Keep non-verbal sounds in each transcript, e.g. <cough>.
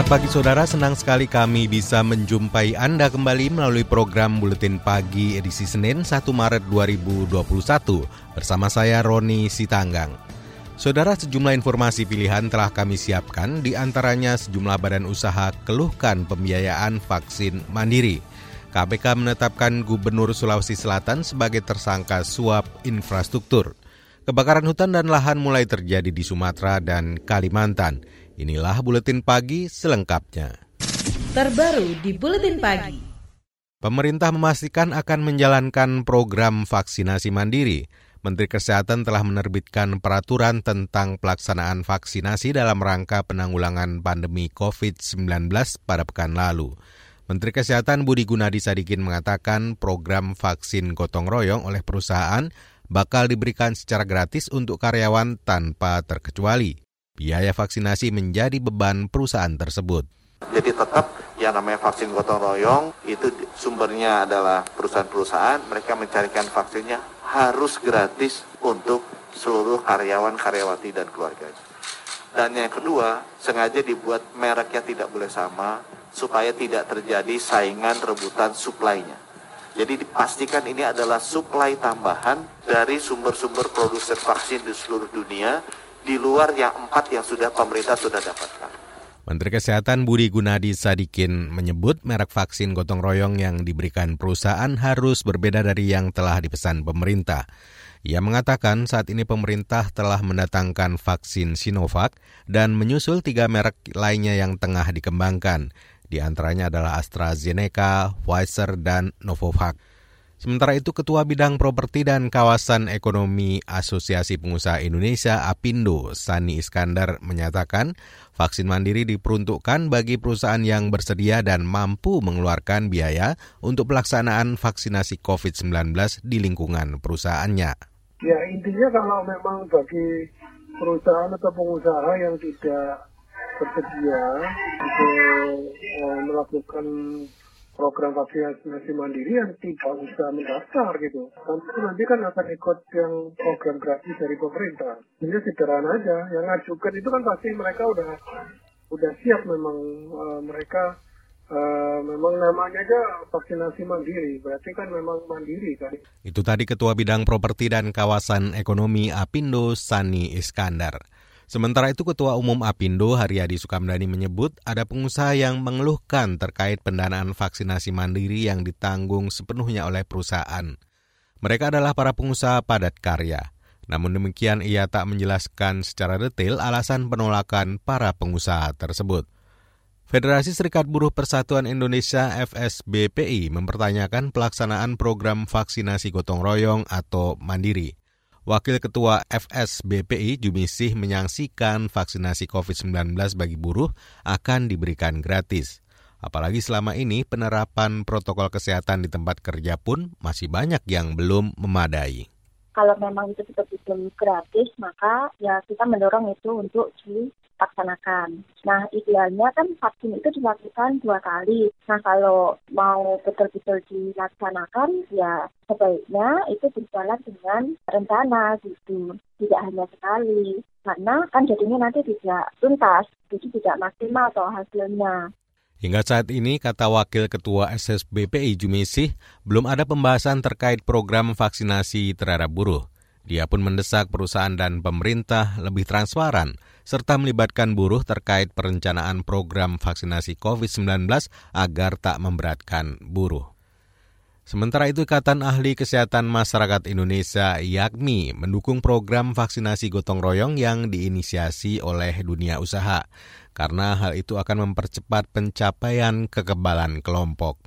Selamat pagi saudara, senang sekali kami bisa menjumpai Anda kembali melalui program Buletin Pagi edisi Senin 1 Maret 2021 bersama saya Roni Sitanggang. Saudara sejumlah informasi pilihan telah kami siapkan di antaranya sejumlah badan usaha keluhkan pembiayaan vaksin mandiri. KPK menetapkan Gubernur Sulawesi Selatan sebagai tersangka suap infrastruktur. Kebakaran hutan dan lahan mulai terjadi di Sumatera dan Kalimantan. Inilah buletin pagi selengkapnya. Terbaru di buletin pagi. Pemerintah memastikan akan menjalankan program vaksinasi mandiri. Menteri Kesehatan telah menerbitkan peraturan tentang pelaksanaan vaksinasi dalam rangka penanggulangan pandemi COVID-19 pada pekan lalu. Menteri Kesehatan Budi Gunadi Sadikin mengatakan program vaksin gotong royong oleh perusahaan bakal diberikan secara gratis untuk karyawan tanpa terkecuali biaya vaksinasi menjadi beban perusahaan tersebut. Jadi tetap yang namanya vaksin gotong royong itu sumbernya adalah perusahaan-perusahaan, mereka mencarikan vaksinnya harus gratis untuk seluruh karyawan, karyawati dan keluarganya. Dan yang kedua, sengaja dibuat mereknya tidak boleh sama supaya tidak terjadi saingan rebutan suplainya. Jadi dipastikan ini adalah suplai tambahan dari sumber-sumber produsen vaksin di seluruh dunia di luar yang empat yang sudah pemerintah sudah dapatkan. Menteri Kesehatan Budi Gunadi Sadikin menyebut merek vaksin gotong royong yang diberikan perusahaan harus berbeda dari yang telah dipesan pemerintah. Ia mengatakan saat ini pemerintah telah mendatangkan vaksin Sinovac dan menyusul tiga merek lainnya yang tengah dikembangkan. Di antaranya adalah AstraZeneca, Pfizer, dan Novavax. Sementara itu Ketua Bidang Properti dan Kawasan Ekonomi Asosiasi Pengusaha Indonesia APindo, Sani Iskandar menyatakan vaksin mandiri diperuntukkan bagi perusahaan yang bersedia dan mampu mengeluarkan biaya untuk pelaksanaan vaksinasi COVID-19 di lingkungan perusahaannya. Ya intinya kalau memang bagi perusahaan atau pengusaha yang tidak bersedia untuk eh, melakukan program vaksinasi mandiri yang tidak usah mendaftar gitu. Tapi nanti kan akan ikut yang program gratis dari pemerintah. Ini sederhana aja. Yang ngajukan itu kan pasti mereka udah udah siap memang uh, mereka Uh, memang namanya aja vaksinasi mandiri, berarti kan memang mandiri kan. Itu tadi Ketua Bidang Properti dan Kawasan Ekonomi Apindo Sani Iskandar. Sementara itu Ketua Umum Apindo Haryadi Sukamdani menyebut ada pengusaha yang mengeluhkan terkait pendanaan vaksinasi mandiri yang ditanggung sepenuhnya oleh perusahaan. Mereka adalah para pengusaha padat karya. Namun demikian ia tak menjelaskan secara detail alasan penolakan para pengusaha tersebut. Federasi Serikat Buruh Persatuan Indonesia FSBPI mempertanyakan pelaksanaan program vaksinasi gotong royong atau mandiri. Wakil Ketua FSBPI Jumisih menyaksikan vaksinasi COVID-19 bagi buruh akan diberikan gratis. Apalagi selama ini penerapan protokol kesehatan di tempat kerja pun masih banyak yang belum memadai kalau memang itu betul-betul gratis, maka ya kita mendorong itu untuk dilaksanakan. Nah, idealnya kan vaksin itu dilakukan dua kali. Nah, kalau mau betul-betul dilaksanakan, ya sebaiknya itu berjalan dengan rencana gitu. Tidak hanya sekali. Karena kan jadinya nanti tidak tuntas, jadi tidak maksimal atau hasilnya. Hingga saat ini, kata Wakil Ketua SSBPI Jumisih, belum ada pembahasan terkait program vaksinasi terhadap buruh. Dia pun mendesak perusahaan dan pemerintah lebih transparan serta melibatkan buruh terkait perencanaan program vaksinasi COVID-19 agar tak memberatkan buruh. Sementara itu, Ikatan Ahli Kesehatan Masyarakat Indonesia (IAKMI) mendukung program vaksinasi gotong royong yang diinisiasi oleh dunia usaha karena hal itu akan mempercepat pencapaian kekebalan kelompok.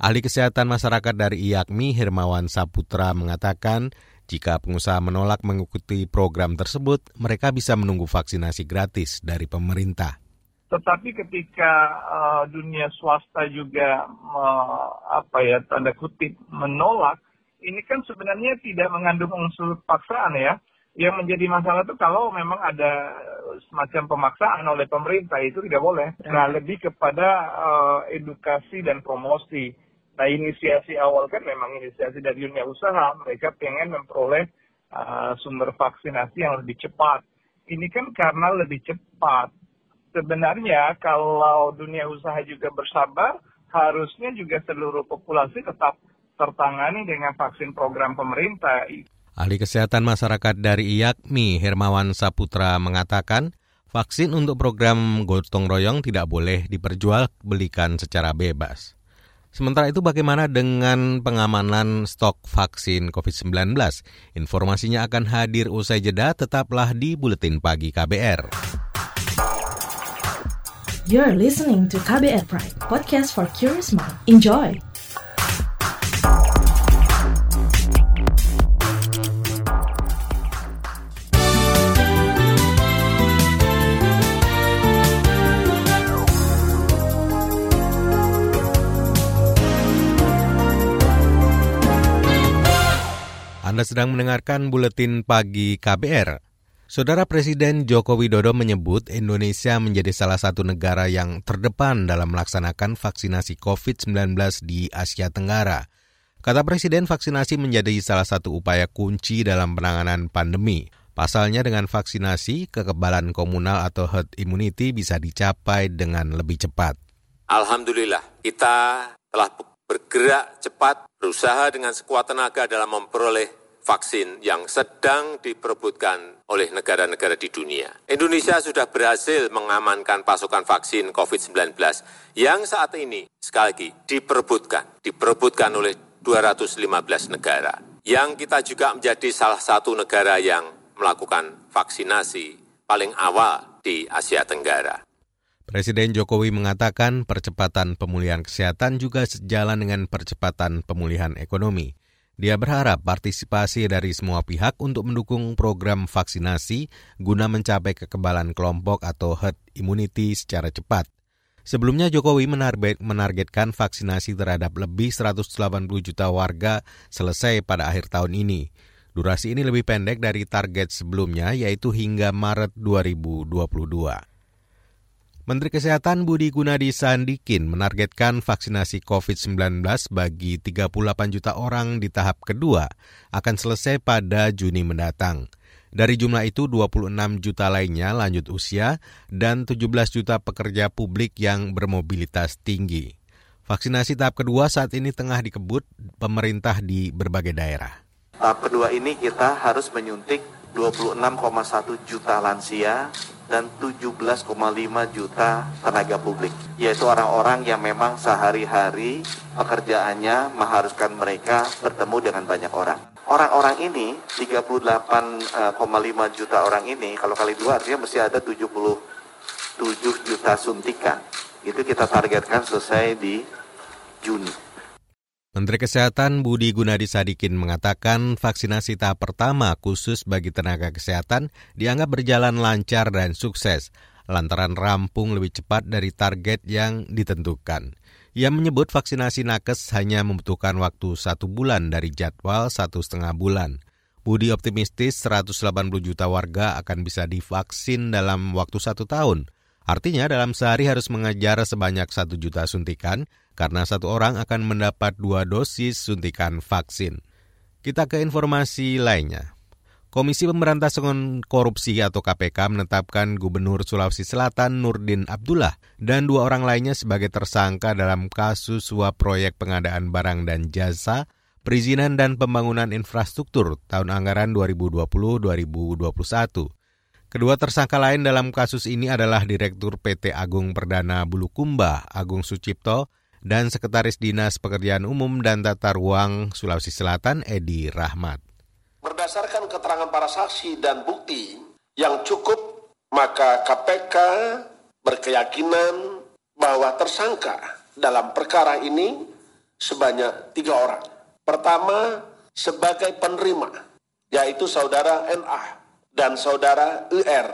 Ahli kesehatan masyarakat dari IAKMI Hermawan Saputra mengatakan jika pengusaha menolak mengikuti program tersebut, mereka bisa menunggu vaksinasi gratis dari pemerintah. Tetapi ketika uh, dunia swasta juga uh, apa ya tanda kutip menolak, ini kan sebenarnya tidak mengandung unsur paksaan ya. Yang menjadi masalah itu kalau memang ada semacam pemaksaan oleh pemerintah itu tidak boleh. Nah, lebih kepada uh, edukasi dan promosi. Nah, inisiasi awal kan memang inisiasi dari dunia usaha. Mereka pengen memperoleh uh, sumber vaksinasi yang lebih cepat. Ini kan karena lebih cepat. Sebenarnya kalau dunia usaha juga bersabar, harusnya juga seluruh populasi tetap tertangani dengan vaksin program pemerintah. Ahli Kesehatan Masyarakat dari IAKMI, Hermawan Saputra, mengatakan vaksin untuk program gotong royong tidak boleh diperjualbelikan secara bebas. Sementara itu bagaimana dengan pengamanan stok vaksin COVID-19? Informasinya akan hadir usai jeda, tetaplah di Buletin Pagi KBR. You're listening to KBR Pride, podcast for curious mind. Enjoy! Sedang mendengarkan buletin pagi KBR. Saudara Presiden Joko Widodo menyebut Indonesia menjadi salah satu negara yang terdepan dalam melaksanakan vaksinasi COVID-19 di Asia Tenggara. Kata Presiden, vaksinasi menjadi salah satu upaya kunci dalam penanganan pandemi. Pasalnya dengan vaksinasi, kekebalan komunal atau herd immunity bisa dicapai dengan lebih cepat. Alhamdulillah, kita telah bergerak cepat, berusaha dengan sekuat tenaga dalam memperoleh vaksin yang sedang diperebutkan oleh negara-negara di dunia. Indonesia sudah berhasil mengamankan pasokan vaksin COVID-19 yang saat ini, sekali lagi, diperebutkan. Diperebutkan oleh 215 negara. Yang kita juga menjadi salah satu negara yang melakukan vaksinasi paling awal di Asia Tenggara. Presiden Jokowi mengatakan percepatan pemulihan kesehatan juga sejalan dengan percepatan pemulihan ekonomi. Dia berharap partisipasi dari semua pihak untuk mendukung program vaksinasi guna mencapai kekebalan kelompok atau herd immunity secara cepat. Sebelumnya Jokowi menargetkan vaksinasi terhadap lebih 180 juta warga selesai pada akhir tahun ini. Durasi ini lebih pendek dari target sebelumnya yaitu hingga Maret 2022. Menteri Kesehatan Budi Gunadi Sadikin menargetkan vaksinasi COVID-19 bagi 38 juta orang di tahap kedua akan selesai pada Juni mendatang. Dari jumlah itu, 26 juta lainnya lanjut usia dan 17 juta pekerja publik yang bermobilitas tinggi. Vaksinasi tahap kedua saat ini tengah dikebut pemerintah di berbagai daerah. Tahap kedua ini kita harus menyuntik 26,1 juta lansia dan 17,5 juta tenaga publik, yaitu orang-orang yang memang sehari-hari pekerjaannya mengharuskan mereka bertemu dengan banyak orang. Orang-orang ini, 38,5 juta orang ini, kalau kali dua artinya mesti ada 77 juta suntikan. Itu kita targetkan selesai di Juni. Menteri Kesehatan Budi Gunadi Sadikin mengatakan vaksinasi tahap pertama khusus bagi tenaga kesehatan dianggap berjalan lancar dan sukses lantaran rampung lebih cepat dari target yang ditentukan. Ia menyebut vaksinasi nakes hanya membutuhkan waktu satu bulan dari jadwal satu setengah bulan. Budi optimistis 180 juta warga akan bisa divaksin dalam waktu satu tahun. Artinya dalam sehari harus mengejar sebanyak satu juta suntikan karena satu orang akan mendapat dua dosis suntikan vaksin. Kita ke informasi lainnya. Komisi Pemberantasan Korupsi atau KPK menetapkan Gubernur Sulawesi Selatan Nurdin Abdullah dan dua orang lainnya sebagai tersangka dalam kasus suap proyek pengadaan barang dan jasa, perizinan dan pembangunan infrastruktur tahun anggaran 2020-2021. Kedua tersangka lain dalam kasus ini adalah Direktur PT Agung Perdana Bulukumba Agung Sucipto dan Sekretaris Dinas Pekerjaan Umum dan Tata Ruang Sulawesi Selatan Edi Rahmat. Berdasarkan keterangan para saksi dan bukti yang cukup, maka KPK berkeyakinan bahwa tersangka dalam perkara ini sebanyak tiga orang. Pertama, sebagai penerima, yaitu saudara NA dan saudara UR.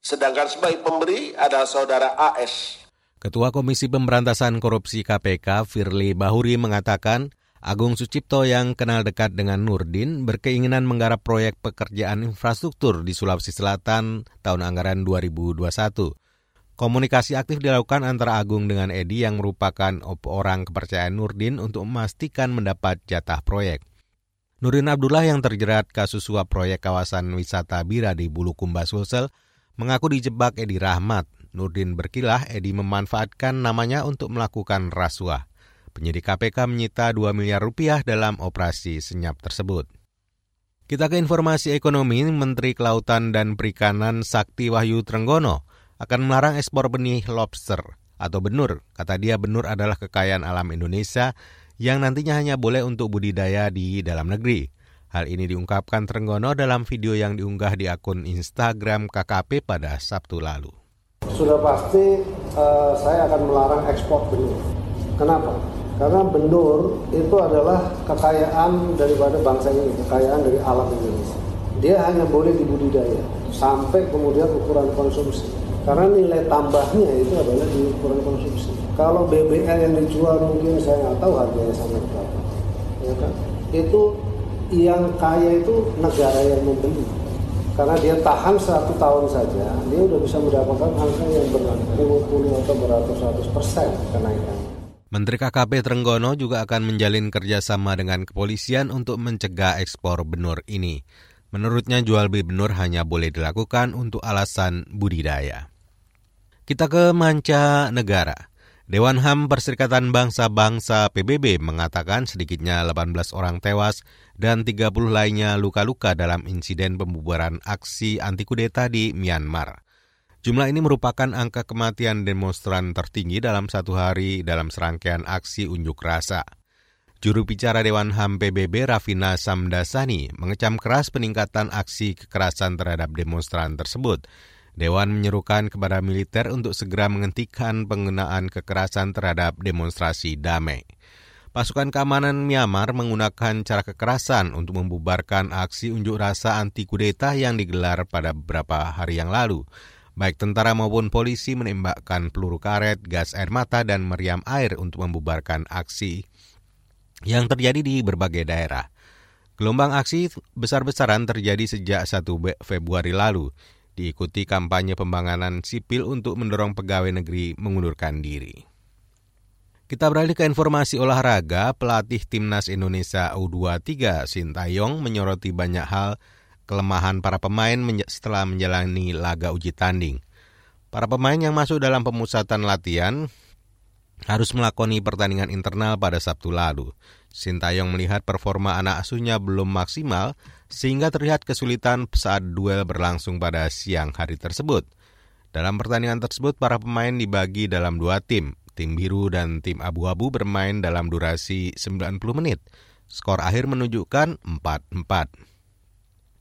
Sedangkan sebagai pemberi adalah saudara AS. Ketua Komisi Pemberantasan Korupsi KPK Firly Bahuri mengatakan Agung Sucipto yang kenal dekat dengan Nurdin berkeinginan menggarap proyek pekerjaan infrastruktur di Sulawesi Selatan tahun anggaran 2021. Komunikasi aktif dilakukan antara Agung dengan Edi yang merupakan orang kepercayaan Nurdin untuk memastikan mendapat jatah proyek. Nurdin Abdullah yang terjerat kasus suap proyek kawasan wisata Bira di Bulukumba Sulsel mengaku dijebak Edi Rahmat. Nurdin berkilah Edi memanfaatkan namanya untuk melakukan rasuah. Penyidik KPK menyita 2 miliar rupiah dalam operasi senyap tersebut. Kita ke informasi ekonomi, Menteri Kelautan dan Perikanan Sakti Wahyu Trenggono akan melarang ekspor benih lobster atau benur. Kata dia benur adalah kekayaan alam Indonesia yang nantinya hanya boleh untuk budidaya di dalam negeri. Hal ini diungkapkan Trenggono dalam video yang diunggah di akun Instagram KKP pada Sabtu lalu. Sudah pasti uh, saya akan melarang ekspor benur. Kenapa? Karena benur itu adalah kekayaan daripada bangsa ini, kekayaan dari alam Indonesia. Dia hanya boleh dibudidaya sampai kemudian ukuran konsumsi. Karena nilai tambahnya itu adalah di ukuran konsumsi. Kalau BBL yang dijual mungkin saya nggak tahu harganya sampai berapa. Ya kan? Itu yang kaya itu negara yang membeli. Karena dia tahan satu tahun saja, dia udah bisa mendapatkan angka yang berpuluh-puluh atau beratus-ratus persen kenaikan. Menteri KKP Trenggono juga akan menjalin kerjasama dengan kepolisian untuk mencegah ekspor benur ini. Menurutnya jual beli benur hanya boleh dilakukan untuk alasan budidaya. Kita ke manca negara. Dewan HAM Perserikatan Bangsa-Bangsa PBB mengatakan sedikitnya 18 orang tewas dan 30 lainnya luka-luka dalam insiden pembubaran aksi anti kudeta di Myanmar. Jumlah ini merupakan angka kematian demonstran tertinggi dalam satu hari dalam serangkaian aksi unjuk rasa. Juru bicara Dewan HAM PBB Rafina Samdasani mengecam keras peningkatan aksi kekerasan terhadap demonstran tersebut. Dewan menyerukan kepada militer untuk segera menghentikan penggunaan kekerasan terhadap demonstrasi damai. Pasukan keamanan Myanmar menggunakan cara kekerasan untuk membubarkan aksi unjuk rasa anti kudeta yang digelar pada beberapa hari yang lalu. Baik tentara maupun polisi menembakkan peluru karet, gas air mata, dan meriam air untuk membubarkan aksi yang terjadi di berbagai daerah. Gelombang aksi besar-besaran terjadi sejak 1 Februari lalu, diikuti kampanye pembangunan sipil untuk mendorong pegawai negeri mengundurkan diri. Kita beralih ke informasi olahraga, pelatih timnas Indonesia U23 Sintayong menyoroti banyak hal kelemahan para pemain setelah menjalani laga uji tanding. Para pemain yang masuk dalam pemusatan latihan harus melakoni pertandingan internal pada Sabtu lalu. Sintayong melihat performa anak asuhnya belum maksimal sehingga terlihat kesulitan saat duel berlangsung pada siang hari tersebut. Dalam pertandingan tersebut, para pemain dibagi dalam dua tim. Tim biru dan tim abu-abu bermain dalam durasi 90 menit. Skor akhir menunjukkan 4-4.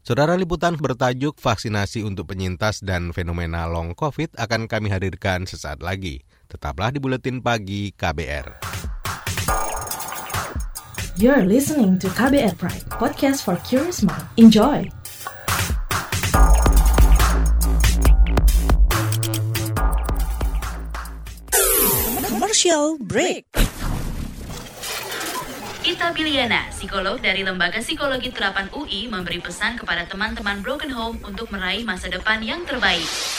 Saudara liputan bertajuk vaksinasi untuk penyintas dan fenomena long COVID akan kami hadirkan sesaat lagi. Tetaplah di Buletin Pagi KBR. You're listening to KBR Pride, podcast for curious mind. Enjoy! Commercial break. Ita Biliana, psikolog dari Lembaga Psikologi Terapan UI, memberi pesan kepada teman-teman Broken Home untuk meraih masa depan yang terbaik.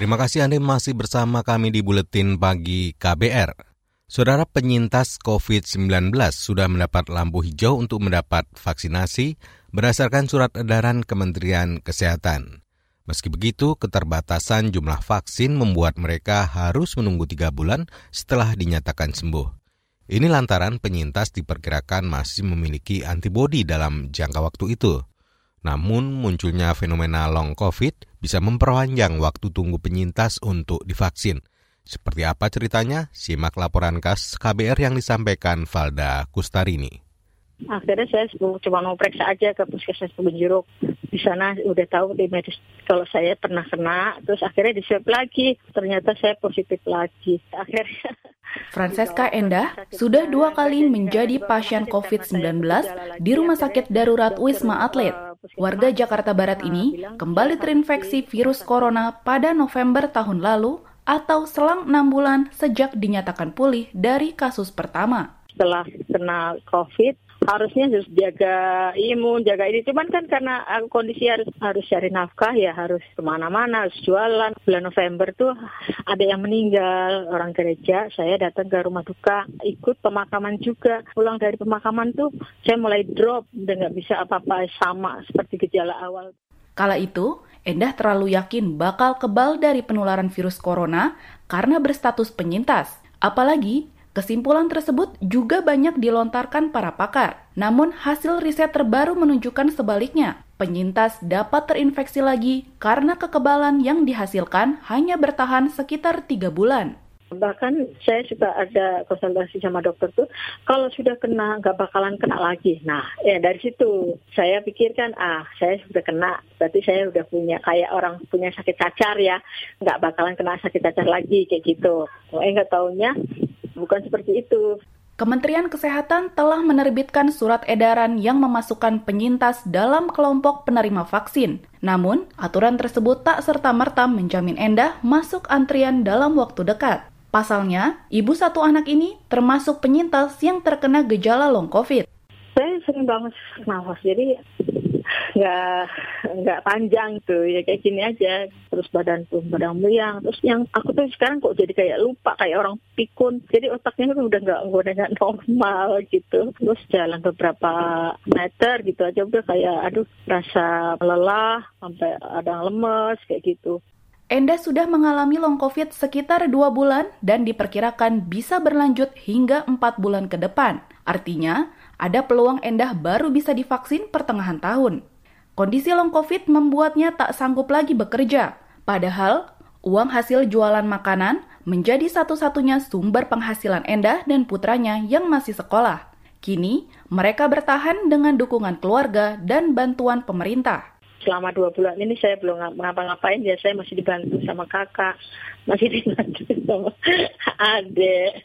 Terima kasih Anda masih bersama kami di Buletin Pagi KBR. Saudara penyintas COVID-19 sudah mendapat lampu hijau untuk mendapat vaksinasi berdasarkan surat edaran Kementerian Kesehatan. Meski begitu, keterbatasan jumlah vaksin membuat mereka harus menunggu tiga bulan setelah dinyatakan sembuh. Ini lantaran penyintas diperkirakan masih memiliki antibodi dalam jangka waktu itu. Namun munculnya fenomena long COVID bisa memperpanjang waktu tunggu penyintas untuk divaksin. Seperti apa ceritanya? Simak laporan khas KBR yang disampaikan Valda Kustarini. Akhirnya saya cuma mau periksa aja ke puskesmas Kebun Di sana udah tahu di medis kalau saya pernah kena, terus akhirnya di swab lagi. Ternyata saya positif lagi. Akhirnya Francesca Endah sudah dua kali menjadi pasien COVID-19 di Rumah Sakit Darurat Wisma Atlet. Warga Jakarta Barat ini kembali terinfeksi virus corona pada November tahun lalu atau selang enam bulan sejak dinyatakan pulih dari kasus pertama. Setelah kena COVID, harusnya harus jaga imun, jaga ini. Cuman kan karena kondisi harus harus cari nafkah ya harus ke mana-mana, harus jualan. Bulan November tuh ada yang meninggal orang gereja. Saya datang ke rumah duka, ikut pemakaman juga. Pulang dari pemakaman tuh saya mulai drop dan nggak bisa apa-apa sama seperti gejala awal. Kala itu, Endah terlalu yakin bakal kebal dari penularan virus corona karena berstatus penyintas. Apalagi Kesimpulan tersebut juga banyak dilontarkan para pakar. Namun hasil riset terbaru menunjukkan sebaliknya. Penyintas dapat terinfeksi lagi karena kekebalan yang dihasilkan hanya bertahan sekitar tiga bulan. Bahkan saya juga ada konsultasi sama dokter tuh, kalau sudah kena nggak bakalan kena lagi. Nah, ya dari situ saya pikirkan, ah saya sudah kena, berarti saya udah punya kayak orang punya sakit cacar ya, nggak bakalan kena sakit cacar lagi kayak gitu. Eh nggak taunya bukan seperti itu. Kementerian Kesehatan telah menerbitkan surat edaran yang memasukkan penyintas dalam kelompok penerima vaksin. Namun, aturan tersebut tak serta-merta menjamin Endah masuk antrian dalam waktu dekat. Pasalnya, ibu satu anak ini termasuk penyintas yang terkena gejala long COVID. Saya sering banget nafas, jadi nggak nggak panjang tuh. Ya kayak gini aja. Terus badan tuh badan meriang. Terus yang aku tuh sekarang kok jadi kayak lupa kayak orang pikun. Jadi otaknya tuh udah nggak udah nggak <laughs> normal gitu. Terus jalan beberapa meter gitu aja udah kayak aduh rasa lelah sampai ada lemes kayak gitu. Enda sudah mengalami long COVID sekitar dua bulan dan diperkirakan bisa berlanjut hingga empat bulan ke depan. Artinya, ada peluang Endah baru bisa divaksin pertengahan tahun. Kondisi long COVID membuatnya tak sanggup lagi bekerja. Padahal, uang hasil jualan makanan menjadi satu-satunya sumber penghasilan Endah dan putranya yang masih sekolah. Kini, mereka bertahan dengan dukungan keluarga dan bantuan pemerintah. Selama dua bulan ini saya belum ngapa-ngapain, ya saya masih dibantu sama kakak, masih dibantu sama <laughs> adik.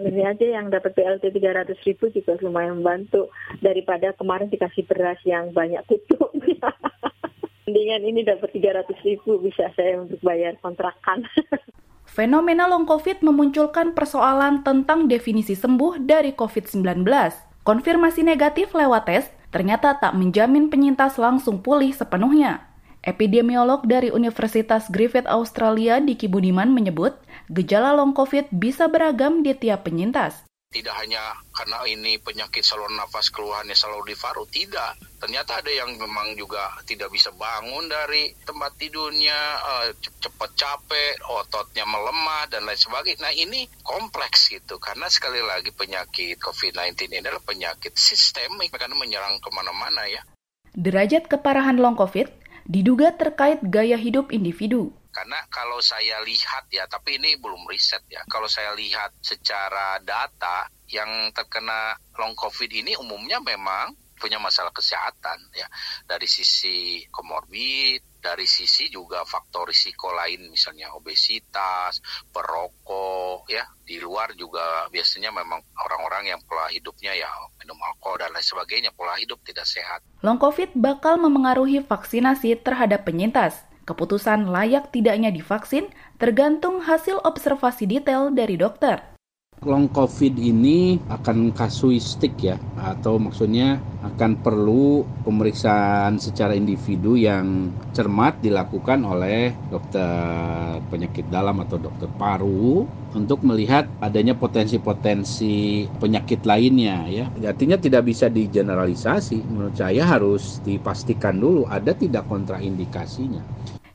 Ini aja yang dapat BLT 300 ribu juga lumayan membantu daripada kemarin dikasih beras yang banyak kutu. <laughs> Mendingan ini dapat 300 ribu bisa saya untuk bayar kontrakan. <laughs> Fenomena long COVID memunculkan persoalan tentang definisi sembuh dari COVID-19. Konfirmasi negatif lewat tes ternyata tak menjamin penyintas langsung pulih sepenuhnya. Epidemiolog dari Universitas Griffith Australia Diki Budiman menyebut, gejala long COVID bisa beragam di tiap penyintas. Tidak hanya karena ini penyakit saluran nafas keluhannya selalu di paru, tidak. Ternyata ada yang memang juga tidak bisa bangun dari tempat tidurnya, uh, cepat capek, ototnya melemah, dan lain sebagainya. Nah ini kompleks gitu, karena sekali lagi penyakit COVID-19 ini adalah penyakit sistemik, karena menyerang ke mana-mana ya. Derajat keparahan long COVID diduga terkait gaya hidup individu. Karena kalau saya lihat ya, tapi ini belum riset ya. Kalau saya lihat secara data yang terkena long covid ini umumnya memang punya masalah kesehatan ya dari sisi komorbid dari sisi juga faktor risiko lain misalnya obesitas, perokok ya. Di luar juga biasanya memang orang-orang yang pola hidupnya ya minum alkohol dan lain sebagainya, pola hidup tidak sehat. Long COVID bakal memengaruhi vaksinasi terhadap penyintas. Keputusan layak tidaknya divaksin tergantung hasil observasi detail dari dokter long covid ini akan kasuistik ya atau maksudnya akan perlu pemeriksaan secara individu yang cermat dilakukan oleh dokter penyakit dalam atau dokter paru untuk melihat adanya potensi-potensi penyakit lainnya ya. Artinya tidak bisa digeneralisasi. Menurut saya harus dipastikan dulu ada tidak kontraindikasinya.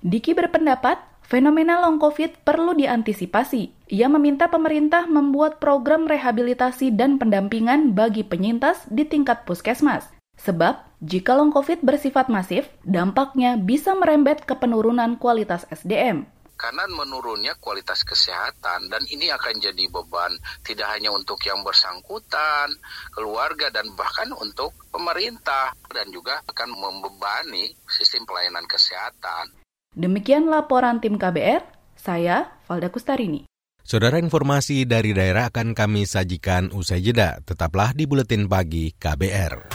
Diki berpendapat Fenomena long COVID perlu diantisipasi. Ia meminta pemerintah membuat program rehabilitasi dan pendampingan bagi penyintas di tingkat puskesmas. Sebab, jika long COVID bersifat masif, dampaknya bisa merembet ke penurunan kualitas SDM karena menurunnya kualitas kesehatan dan ini akan jadi beban tidak hanya untuk yang bersangkutan, keluarga dan bahkan untuk pemerintah dan juga akan membebani sistem pelayanan kesehatan. Demikian laporan tim KBR, saya Valda Kustarini. Saudara informasi dari daerah akan kami sajikan usai jeda. Tetaplah di Buletin Pagi KBR.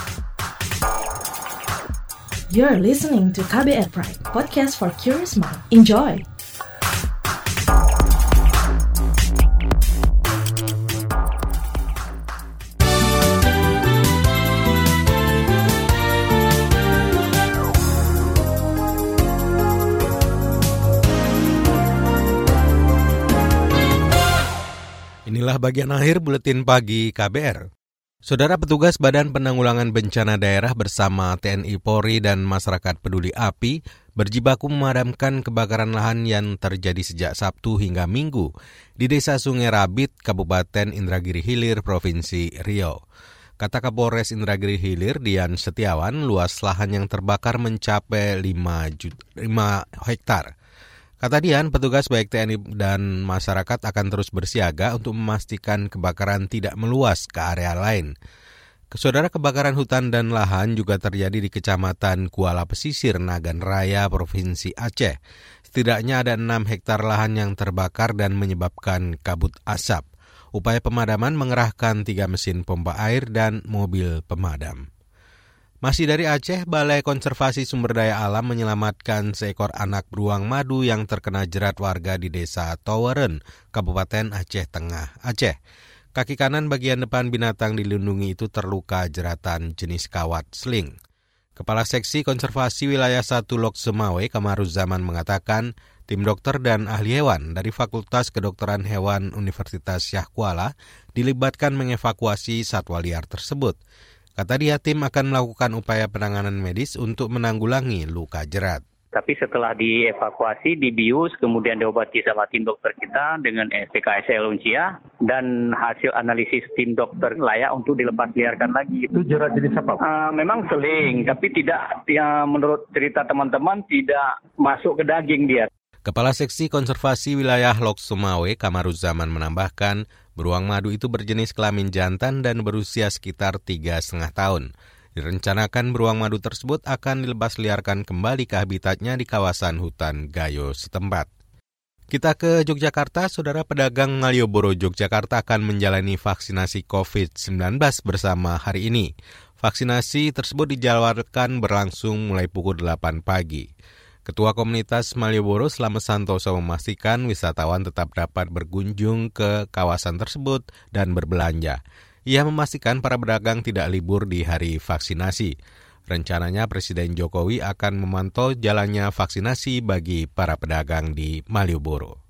You're listening to KBR Pride, podcast for curious mind. Enjoy! Inilah bagian akhir buletin pagi KBR. Saudara petugas Badan Penanggulangan Bencana Daerah bersama TNI Polri dan masyarakat peduli api berjibaku memadamkan kebakaran lahan yang terjadi sejak Sabtu hingga Minggu di Desa Sungai Rabit, Kabupaten Indragiri Hilir, Provinsi Riau. Kata Kapolres Indragiri Hilir, Dian Setiawan, luas lahan yang terbakar mencapai 5, 5 hektar. Kata Dian, petugas baik TNI dan masyarakat akan terus bersiaga untuk memastikan kebakaran tidak meluas ke area lain. Saudara kebakaran hutan dan lahan juga terjadi di Kecamatan Kuala Pesisir, Nagan Raya, Provinsi Aceh. Setidaknya ada 6 hektar lahan yang terbakar dan menyebabkan kabut asap. Upaya pemadaman mengerahkan tiga mesin pompa air dan mobil pemadam. Masih dari Aceh, Balai Konservasi Sumber Daya Alam menyelamatkan seekor anak beruang madu yang terkena jerat warga di desa Toweren, Kabupaten Aceh Tengah, Aceh. Kaki kanan bagian depan binatang dilindungi itu terluka jeratan jenis kawat sling. Kepala Seksi Konservasi Wilayah 1 Lok Semawe, Zaman mengatakan, tim dokter dan ahli hewan dari Fakultas Kedokteran Hewan Universitas Syah Kuala dilibatkan mengevakuasi satwa liar tersebut. Kata dia, tim akan melakukan upaya penanganan medis untuk menanggulangi luka jerat. Tapi setelah dievakuasi, dibius, kemudian diobati sama tim dokter kita dengan SPKSL Uncia, dan hasil analisis tim dokter layak untuk dilepas liarkan lagi. Itu jerat jenis apa? Uh, memang seling, tapi tidak, ya, menurut cerita teman-teman, tidak masuk ke daging dia. Kepala Seksi Konservasi Wilayah Lok Sumawe, Kamaruzaman menambahkan, beruang madu itu berjenis kelamin jantan dan berusia sekitar tiga setengah tahun. Direncanakan beruang madu tersebut akan dilepas liarkan kembali ke habitatnya di kawasan hutan Gayo setempat. Kita ke Yogyakarta, saudara pedagang Malioboro Yogyakarta akan menjalani vaksinasi COVID-19 bersama hari ini. Vaksinasi tersebut dijadwalkan berlangsung mulai pukul 8 pagi. Ketua Komunitas Malioboro Selama Santoso memastikan wisatawan tetap dapat berkunjung ke kawasan tersebut dan berbelanja. Ia memastikan para pedagang tidak libur di hari vaksinasi. Rencananya Presiden Jokowi akan memantau jalannya vaksinasi bagi para pedagang di Malioboro.